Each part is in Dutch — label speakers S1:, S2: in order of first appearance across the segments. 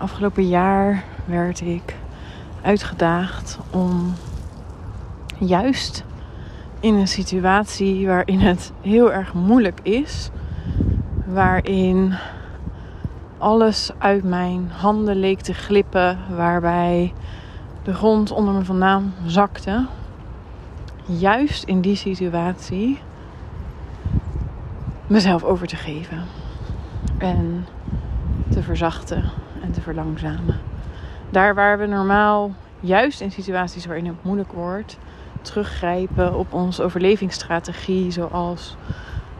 S1: afgelopen jaar werd ik uitgedaagd om juist in een situatie waarin het heel erg moeilijk is, waarin alles uit mijn handen leek te glippen, waarbij de grond onder me vandaan zakte. Juist in die situatie mezelf over te geven en te verzachten te verlangzamen. Daar waar we normaal, juist in situaties waarin het moeilijk wordt, teruggrijpen op onze overlevingsstrategie, zoals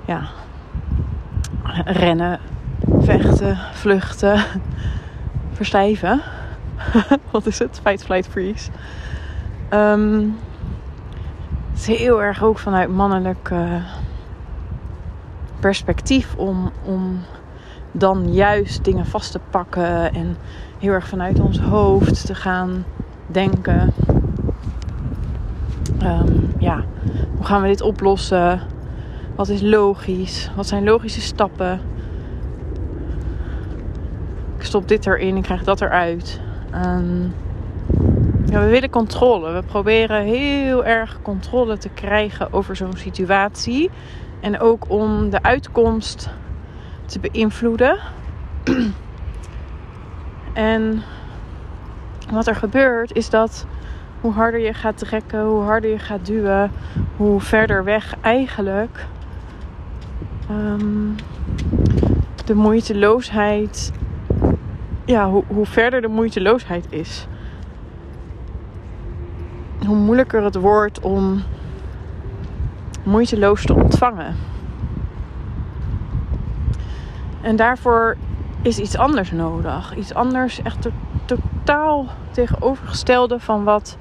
S1: ja, rennen, vechten, vluchten, verstijven. Wat is het? Fight, flight, freeze. Um, het is heel erg ook vanuit mannelijk uh, perspectief om, om dan juist dingen vast te pakken en heel erg vanuit ons hoofd te gaan denken. Um, ja, hoe gaan we dit oplossen? Wat is logisch? Wat zijn logische stappen? Ik stop dit erin, ik krijg dat eruit. Um, ja, we willen controle. We proberen heel erg controle te krijgen over zo'n situatie. En ook om de uitkomst te beïnvloeden. en wat er gebeurt is dat hoe harder je gaat trekken, hoe harder je gaat duwen, hoe verder weg eigenlijk um, de moeiteloosheid, ja, hoe, hoe verder de moeiteloosheid is. Hoe moeilijker het wordt om moeiteloos te ontvangen. En daarvoor is iets anders nodig. Iets anders, echt totaal tegenovergestelde van wat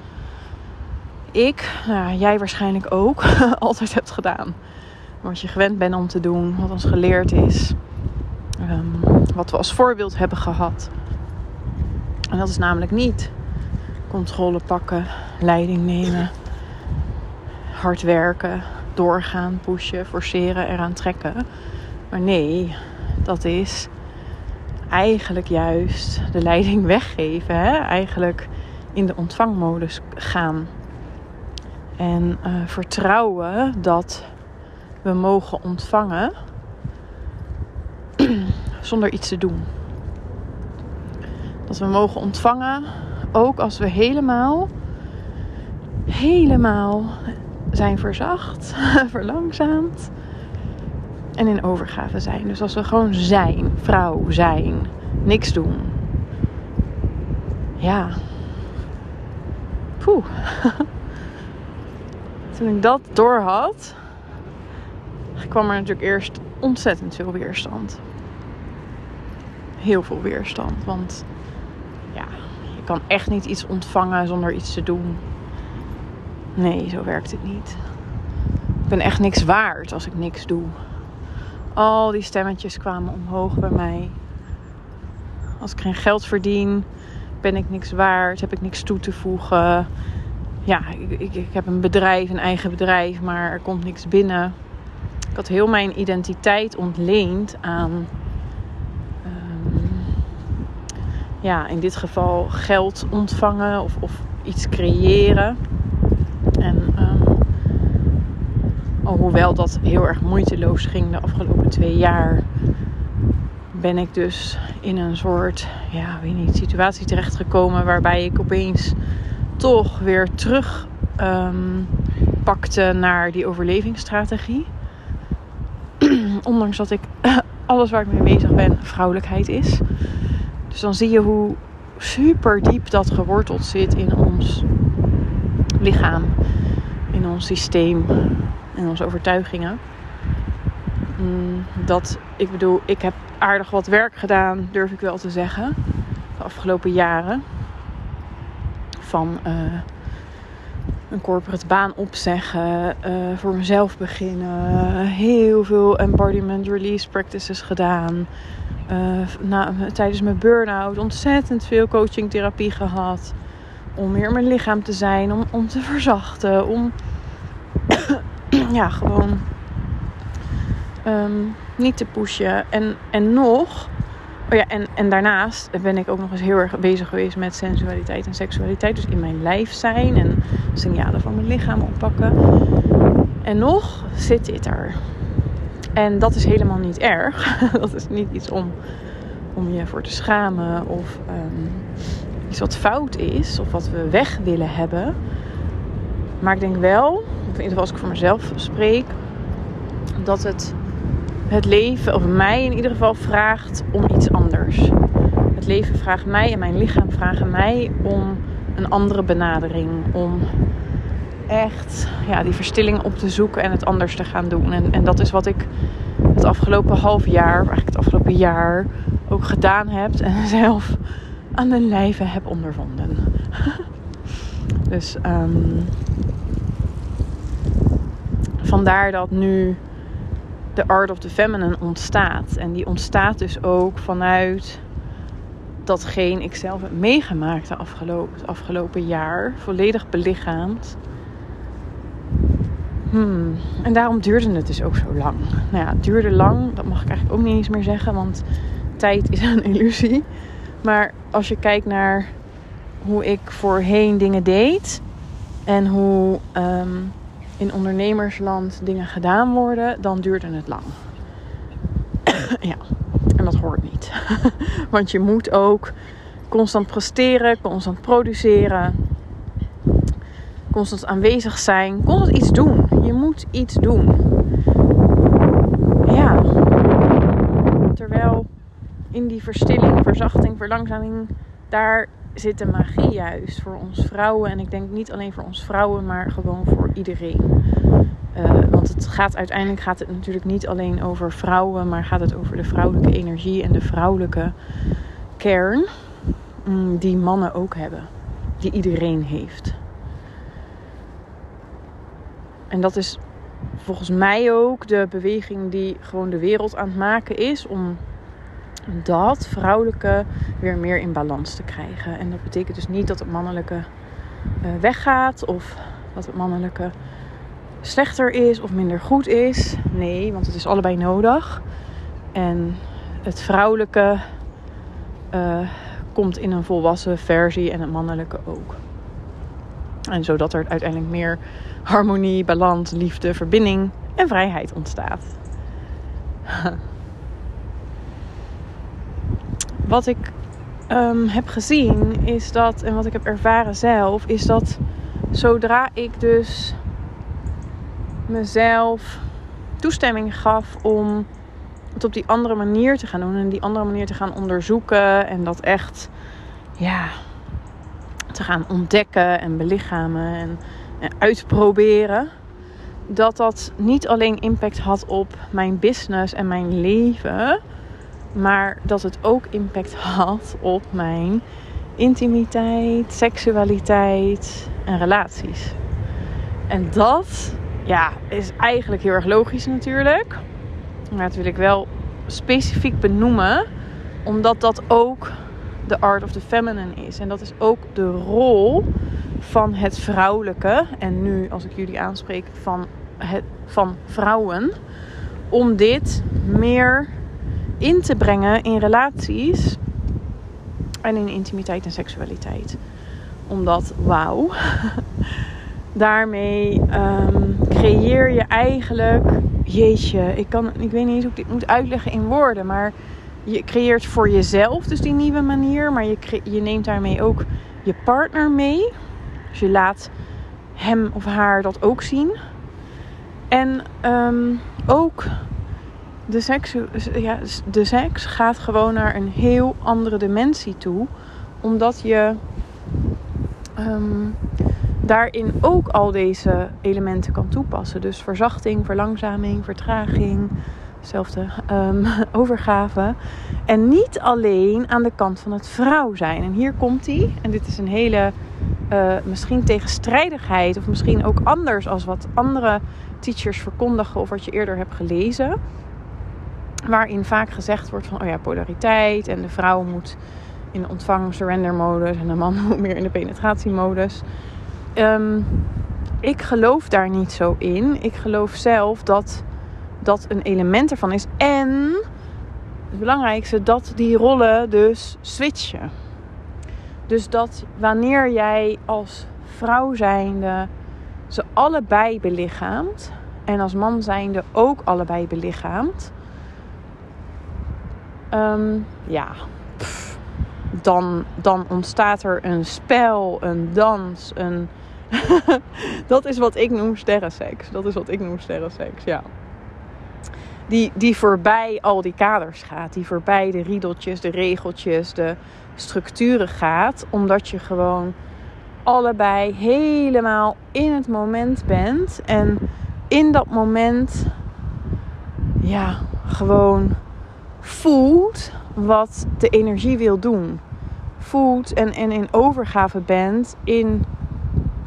S1: ik, nou, jij waarschijnlijk ook, altijd hebt gedaan. Wat je gewend bent om te doen, wat ons geleerd is, um, wat we als voorbeeld hebben gehad. En dat is namelijk niet controle pakken, leiding nemen, hard werken, doorgaan, pushen, forceren, eraan trekken. Maar nee, dat is eigenlijk juist de leiding weggeven. Hè? Eigenlijk in de ontvangmodus gaan. En uh, vertrouwen dat we mogen ontvangen zonder iets te doen. Dat we mogen ontvangen ook als we helemaal, helemaal zijn verzacht, verlangzaamd en in overgave zijn. Dus als we gewoon zijn, vrouw zijn, niks doen. Ja. Poeh. Toen ik dat door had, kwam er natuurlijk eerst ontzettend veel weerstand. Heel veel weerstand. Want ja, je kan echt niet iets ontvangen zonder iets te doen. Nee, zo werkt het niet. Ik ben echt niks waard als ik niks doe. Al die stemmetjes kwamen omhoog bij mij. Als ik geen geld verdien, ben ik niks waard, heb ik niks toe te voegen. Ja, ik, ik, heb een bedrijf, een eigen bedrijf, maar er komt niks binnen. Ik had heel mijn identiteit ontleend aan, um, ja, in dit geval geld ontvangen of, of iets creëren. En alhoewel dat heel erg moeiteloos ging de afgelopen twee jaar, ben ik dus in een soort, ja, weet niet, situatie terechtgekomen waarbij ik opeens toch weer terug um, pakte naar die overlevingsstrategie. Ondanks dat ik alles waar ik mee bezig ben vrouwelijkheid is. Dus dan zie je hoe super diep dat geworteld zit in ons lichaam, in ons systeem, in onze overtuigingen. Mm, dat, ik bedoel, ik heb aardig wat werk gedaan, durf ik wel te zeggen, de afgelopen jaren. Van uh, een corporate baan opzeggen, uh, voor mezelf beginnen, heel veel embodiment release practices gedaan. Uh, na, tijdens mijn burn-out ontzettend veel coaching therapie gehad. Om meer mijn lichaam te zijn, om, om te verzachten, om ja, gewoon um, niet te pushen. En, en nog, Oh ja, en, en daarnaast ben ik ook nog eens heel erg bezig geweest met sensualiteit en seksualiteit. Dus in mijn lijf zijn en signalen van mijn lichaam oppakken. En nog zit dit er. En dat is helemaal niet erg. dat is niet iets om, om je voor te schamen of um, iets wat fout is of wat we weg willen hebben. Maar ik denk wel, of in ieder geval als ik voor mezelf spreek, dat het het leven, of mij in ieder geval, vraagt om iets anders. Het leven vraagt mij en mijn lichaam vragen mij om een andere benadering. Om echt ja, die verstilling op te zoeken en het anders te gaan doen. En, en dat is wat ik het afgelopen half jaar, eigenlijk het afgelopen jaar, ook gedaan heb. En zelf aan de lijve heb ondervonden. dus um, vandaar dat nu de Art of the Feminine ontstaat. En die ontstaat dus ook vanuit datgene ik zelf heb meegemaakt de afgelopen, het afgelopen jaar. Volledig belichaamd. Hmm. En daarom duurde het dus ook zo lang. Nou ja, het duurde lang, dat mag ik eigenlijk ook niet eens meer zeggen, want tijd is een illusie. Maar als je kijkt naar hoe ik voorheen dingen deed en hoe um, in ondernemersland dingen gedaan worden, dan duurde het lang. ja, en dat hoort niet. Want je moet ook constant presteren, constant produceren, constant aanwezig zijn, constant iets doen. Je moet iets doen. Ja. Terwijl in die verstilling, verzachting, verlangzaming, daar zit de magie juist voor ons vrouwen. En ik denk niet alleen voor ons vrouwen, maar gewoon voor iedereen. Uh, want het gaat uiteindelijk gaat het natuurlijk niet alleen over vrouwen, maar gaat het over de vrouwelijke energie en de vrouwelijke kern mm, die mannen ook hebben, die iedereen heeft. En dat is volgens mij ook de beweging die gewoon de wereld aan het maken is om dat vrouwelijke weer meer in balans te krijgen. En dat betekent dus niet dat het mannelijke uh, weggaat of dat het mannelijke slechter is of minder goed is. Nee, want het is allebei nodig. En het vrouwelijke uh, komt in een volwassen versie en het mannelijke ook. En zodat er uiteindelijk meer harmonie, balans, liefde, verbinding en vrijheid ontstaat. wat ik um, heb gezien is dat, en wat ik heb ervaren zelf, is dat zodra ik dus mezelf toestemming gaf om het op die andere manier te gaan doen en die andere manier te gaan onderzoeken en dat echt, ja, te gaan ontdekken en belichamen en, en uitproberen. Dat dat niet alleen impact had op mijn business en mijn leven, maar dat het ook impact had op mijn intimiteit, seksualiteit en relaties. En dat ja, is eigenlijk heel erg logisch natuurlijk. Maar dat wil ik wel specifiek benoemen, omdat dat ook de art of the feminine is. En dat is ook de rol van het vrouwelijke. En nu, als ik jullie aanspreek, van, het, van vrouwen. Om dit meer in te brengen in relaties en in intimiteit en seksualiteit. Omdat, wauw, daarmee um, creëer je eigenlijk, jeetje, ik, kan, ik weet niet eens hoe ik dit moet uitleggen in woorden, maar je creëert voor jezelf dus die nieuwe manier, maar je, je neemt daarmee ook je partner mee. Dus je laat hem of haar dat ook zien. En um, ook de seks, ja, de seks gaat gewoon naar een heel andere dimensie toe. Omdat je um, daarin ook al deze elementen kan toepassen. Dus verzachting, verlangzaming, vertraging, zelfde um, overgave. En niet alleen aan de kant van het vrouw zijn. En hier komt hij. En dit is een hele uh, misschien tegenstrijdigheid. Of misschien ook anders als wat andere teachers verkondigen. Of wat je eerder hebt gelezen. Waarin vaak gezegd wordt van, oh ja, polariteit. En de vrouw moet in de ontvang-surrender modus. En de man moet meer in de penetratiemodus. Um, ik geloof daar niet zo in. Ik geloof zelf dat dat een element ervan is. En het belangrijkste dat die rollen dus switchen. Dus dat wanneer jij als vrouw zijnde ze allebei belichaamt en als man zijnde ook allebei belichaamt, ehm, ja, dan, dan ontstaat er een spel, een dans, een. dat is wat ik noem sterrenseks. Dat is wat ik noem sterrenseks, ja. Die, die voorbij al die kaders gaat. Die voorbij de riedeltjes, de regeltjes, de structuren gaat. Omdat je gewoon allebei helemaal in het moment bent. En in dat moment, ja, gewoon voelt wat de energie wil doen. Voelt en, en in overgave bent in,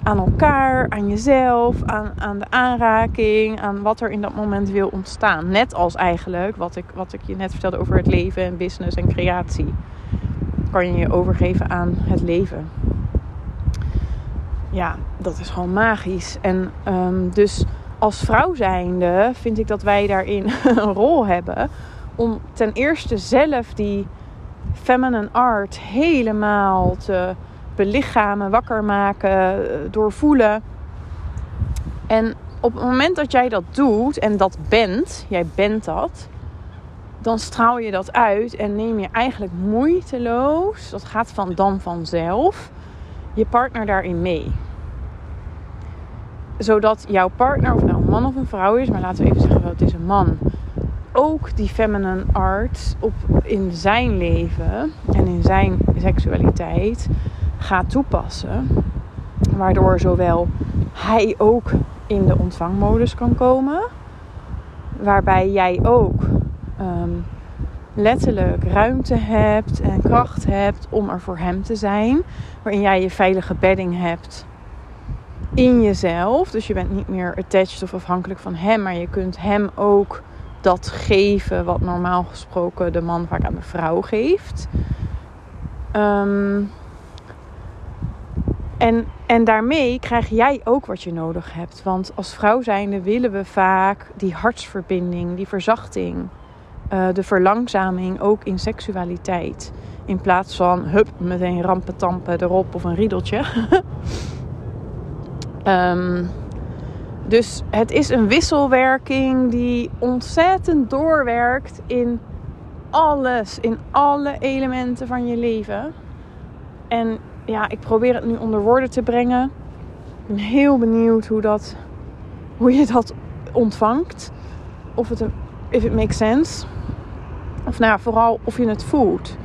S1: aan elkaar, aan jezelf, aan, aan de aanraking, aan wat er in dat moment wil ontstaan. Net als eigenlijk wat ik, wat ik je net vertelde over het leven en business en creatie. Kan je je overgeven aan het leven. Ja, dat is gewoon magisch. En um, dus als vrouw zijnde vind ik dat wij daarin een rol hebben om ten eerste zelf die feminine art helemaal te belichamen, wakker maken, doorvoelen. En op het moment dat jij dat doet en dat bent, jij bent dat, dan straal je dat uit en neem je eigenlijk moeiteloos, dat gaat van dan vanzelf, je partner daarin mee. Zodat jouw partner, of nou een man of een vrouw is, maar laten we even zeggen, het is een man ook die feminine art op, in zijn leven en in zijn seksualiteit gaat toepassen. Waardoor zowel hij ook in de ontvangmodus kan komen. Waarbij jij ook ehm, letterlijk ruimte hebt en kracht hebt om er voor hem te zijn. Waarin jij je veilige bedding hebt in jezelf. Dus je bent niet meer attached of afhankelijk van hem. Maar je kunt hem ook dat geven wat normaal gesproken de man vaak aan de vrouw geeft. Ehm, en, en daarmee krijg jij ook wat je nodig hebt. Want als vrouw zijnde willen we vaak die hartsverbinding, die verzachting, uh, de verlangzaming ook in seksualiteit. In plaats van hup, meteen rampen tampen erop of een riedeltje. um, Dus het is een wisselwerking die ontzettend doorwerkt in alles, in alle elementen van je leven. En ja, ik probeer het nu onder woorden te brengen. Ik ben heel benieuwd hoe, dat, hoe je dat ontvangt. Of het if it makes sense. Of nou ja, vooral of je het voelt.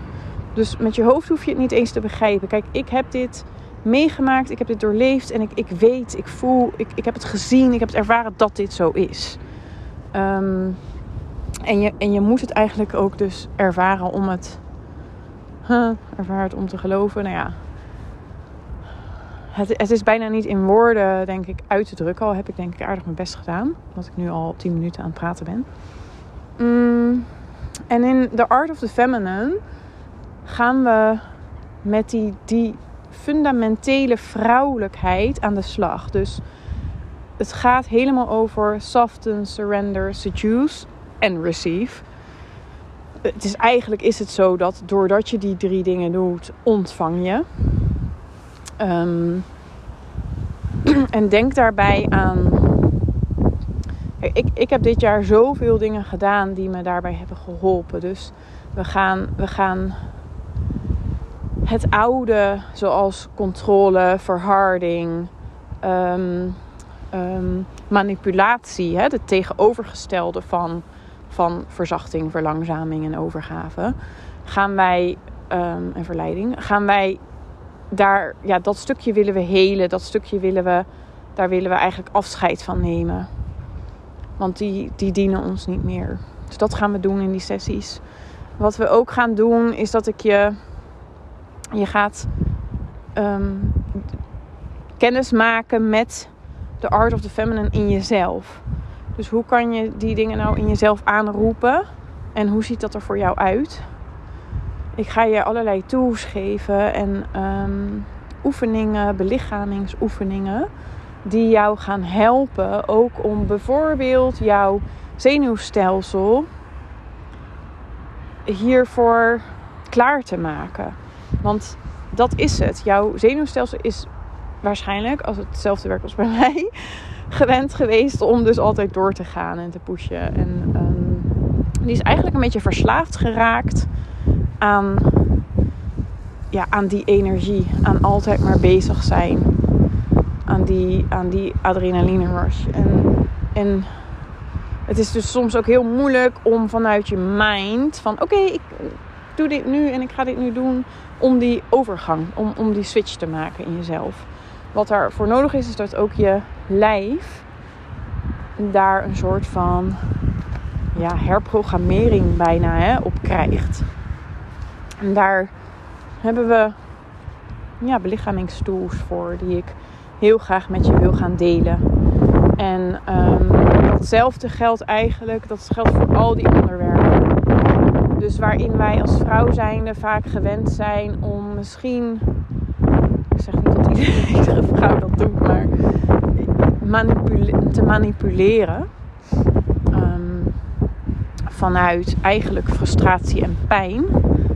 S1: Dus met je hoofd hoef je het niet eens te begrijpen. Kijk, ik heb dit meegemaakt, ik heb dit doorleefd en ik, ik weet, ik voel, ik, ik heb het gezien, ik heb het ervaren dat dit zo is. Um, en, je, en je moet het eigenlijk ook dus ervaren om het, huh, ervaren het om te geloven. Nou ja, het, het is bijna niet in woorden, denk ik, uit te drukken. Al heb ik denk ik aardig mijn best gedaan, omdat ik nu al 10 minuten aan het praten ben. Mm, en in The Art of the Feminine gaan we met die, die fundamentele vrouwelijkheid aan de slag. Dus het gaat helemaal over soften, surrender, seduce en receive. Het is eigenlijk is het zo dat doordat je die drie dingen doet, ontvang je. Um, en denk daarbij aan. Ik, ik heb dit jaar zoveel dingen gedaan die me daarbij hebben geholpen. Dus we gaan, we gaan het oude, zoals controle, verharding, ehm, ehm, manipulatie, het tegenovergestelde van, van verzachting, verlangzaming en overgave, gaan wij, um, en verleiding, gaan wij daar, ja, dat stukje willen we helen, dat stukje willen we, daar willen we eigenlijk afscheid van nemen. Want die, die dienen ons niet meer. Dus dat gaan we doen in die sessies. Wat we ook gaan doen is dat ik je je gaat um, kennis maken met de art of the feminine in jezelf. Dus hoe kan je die dingen nou in jezelf aanroepen? En hoe ziet dat er voor jou uit? Ik ga je allerlei tools geven en um, oefeningen, belichamingsoefeningen. Die jou gaan helpen ook om bijvoorbeeld jouw zenuwstelsel hiervoor klaar te maken. Want dat is het. Jouw zenuwstelsel is waarschijnlijk, als het hetzelfde werkt als bij mij, gewend geweest om dus altijd door te gaan en te pushen. En um, die is eigenlijk een beetje verslaafd geraakt aan, ja, aan die energie. Aan altijd maar bezig zijn. Aan die, aan die adrenaline rush. En, en het is dus soms ook heel moeilijk om vanuit je mind van oké, ik doe dit nu en ik ga dit nu doen. Om die overgang, om, om die switch te maken in jezelf. Wat daarvoor nodig is, is dat ook je lijf daar een soort van ja, herprogrammering bijna hè, op krijgt. En daar hebben we ja, belichamingstools voor die ik heel graag met je wil gaan delen. En um, datzelfde geldt eigenlijk, dat geldt voor al die onderwerpen. Waarin wij als vrouw zijnde vaak gewend zijn om misschien, ik zeg niet dat iedere, vrouw dat doet, maar te manipuleren. Um, vanuit eigenlijk frustratie en pijn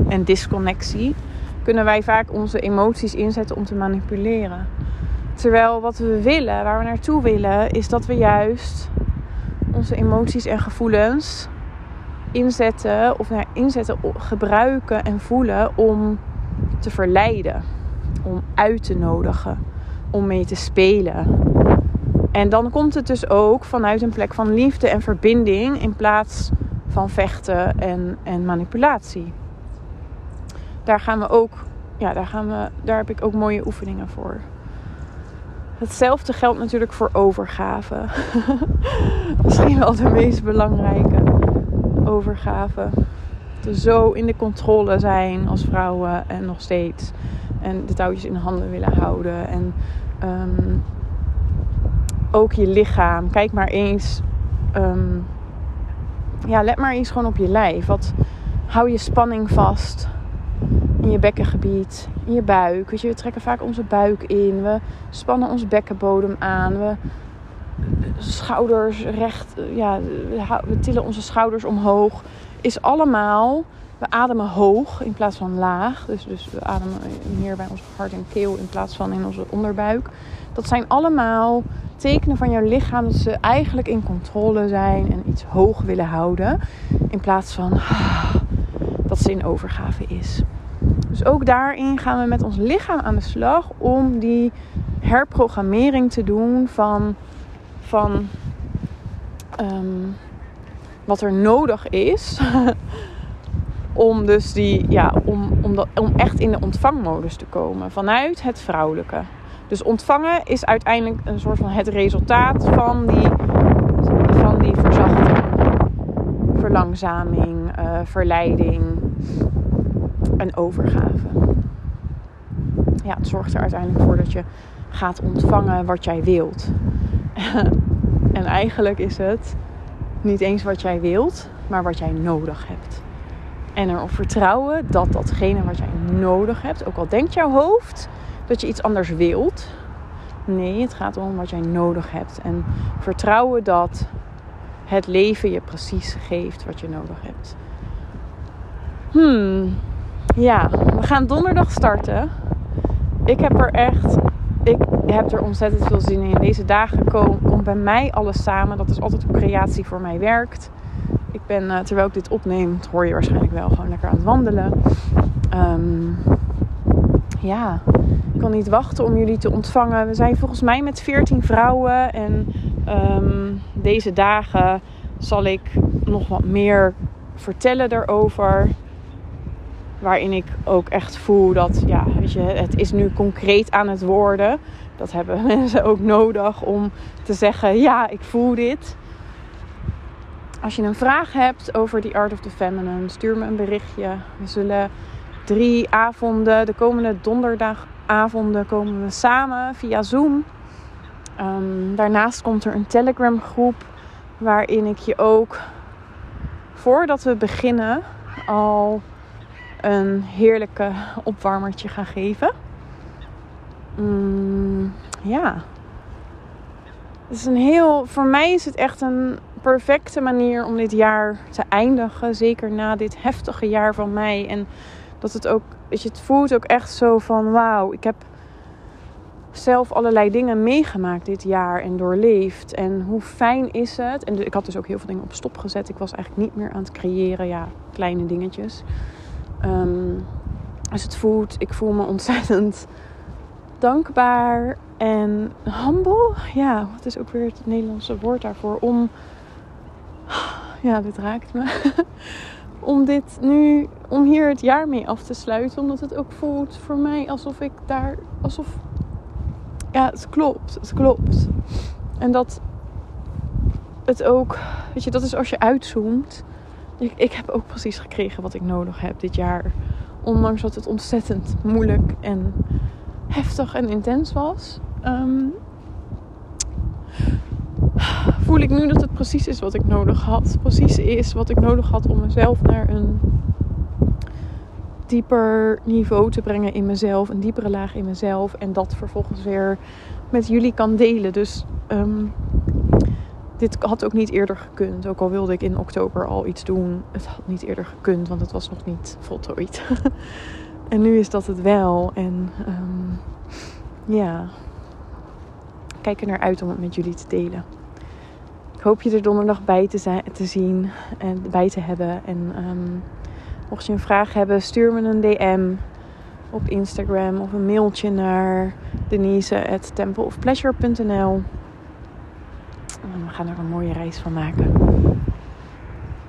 S1: en disconnectie, kunnen wij vaak onze emoties inzetten om te manipuleren. Terwijl wat we willen, waar we naartoe willen, is dat we juist onze emoties en gevoelens inzetten, of nou, inzetten, gebruiken en voelen om te verleiden, om uit te nodigen, om mee te spelen. En dan komt het dus ook vanuit een plek van liefde en verbinding in plaats van vechten en, en manipulatie. Daar gaan we ook, ja, daar, gaan we, daar heb ik ook mooie oefeningen voor. Hetzelfde geldt natuurlijk voor overgave. Misschien wel de meest belangrijke overgave. Te zo in de controle zijn als vrouwen en nog steeds. En de touwtjes in de handen willen houden. En ehm, ook je lichaam. Kijk maar eens. Ehm, ja, let maar eens gewoon op je lijf. Wat hou je spanning vast in je bekkengebied, in je buik. Weet je, we trekken vaak onze buik in. We spannen ons bekkenbodem aan. We schouders recht, ja, we tillen onze schouders omhoog. Is allemaal, we ademen hoog in plaats van laag. Dus, dus we ademen meer bij ons hart en keel in plaats van in onze onderbuik. Dat zijn allemaal tekenen van jouw lichaam dat ze eigenlijk in controle zijn en iets hoog willen houden. In plaats van ah, dat ze in overgave is. Dus ook daarin gaan we met ons lichaam aan de slag om die herprogrammering te doen van, van ehm, wat er nodig is. om dus die, ja, om, om, om echt in de ontvangmodus te komen vanuit het vrouwelijke. Dus ontvangen is uiteindelijk een soort van het resultaat van die, van die verzachting, verlangzaming, uh, verleiding en overgave. Ja, het zorgt er uiteindelijk voor dat je gaat ontvangen wat jij wilt. en eigenlijk is het niet eens wat jij wilt, maar wat jij nodig hebt. En erop vertrouwen dat datgene wat jij nodig hebt, ook al denkt jouw hoofd dat je iets anders wilt. Nee, het gaat om wat jij nodig hebt. En vertrouwen dat het leven je precies geeft wat je nodig hebt. Hmm, ja, we gaan donderdag starten. Ik heb er echt, heb er ontzettend veel zin in. Deze dagen komt bij mij alles samen. Dat is altijd hoe creatie voor mij werkt. Ik ben, uh, terwijl ik dit opneem, dat hoor je waarschijnlijk wel, gewoon lekker aan het wandelen. Um, ja, ik kan niet wachten om jullie te ontvangen. We zijn volgens mij met 14 vrouwen. En um, deze dagen zal ik nog wat meer vertellen daarover. Waarin ik ook echt voel dat, ja, weet je, het is nu concreet aan het worden. Dat hebben mensen ook nodig om te zeggen, ja, ik voel dit. Als je een vraag hebt over The Art of the Feminine, stuur me een berichtje. We zullen drie avonden, de komende donderdagavonden, komen we samen via Zoom. Um, daarnaast komt er een Telegram groep waarin ik je ook voordat we beginnen al een heerlijke opwarmertje ga geven. Mm, ja. Het is een heel, voor mij is het echt een perfecte manier om dit jaar te eindigen. Zeker na dit heftige jaar van mij. En dat het ook, weet je, het voelt ook echt zo van wauw, ik heb zelf allerlei dingen meegemaakt dit jaar en doorleefd. En hoe fijn is het? En ik had dus ook heel veel dingen op stop gezet. Ik was eigenlijk niet meer aan het creëren, ja, kleine dingetjes. Um, dus het voelt, ik voel me ontzettend dankbaar en humble. Ja, wat is ook weer het Nederlandse woord daarvoor? Om, ja, dit raakt me. om dit nu, om hier het jaar mee af te sluiten. Omdat het ook voelt voor mij alsof ik daar, alsof, ja, het klopt, het klopt. En dat het ook, weet je, dat is als je uitzoomt. Ik, ik heb ook precies gekregen wat ik nodig heb dit jaar. Ondanks dat het ontzettend moeilijk en heftig en intens was. Ehm, voel ik nu dat het precies is wat ik nodig had. Precies is wat ik nodig had om mezelf naar een dieper niveau te brengen in mezelf. Een diepere laag in mezelf. En dat vervolgens weer met jullie kan delen. Dus ehm, dit had ook niet eerder gekund. Ook al wilde ik in oktober al iets doen. Het had niet eerder gekund, want het was nog niet voltooid. en nu is dat het wel. En um, ja, kijk er naar uit om het met jullie te delen. Ik hoop je er donderdag bij te, zijn, te zien en bij te hebben. En um, mocht je een vraag hebben, stuur me een DM op Instagram of een mailtje naar denise@templeofpleasure.nl. We gaan er een mooie reis van maken.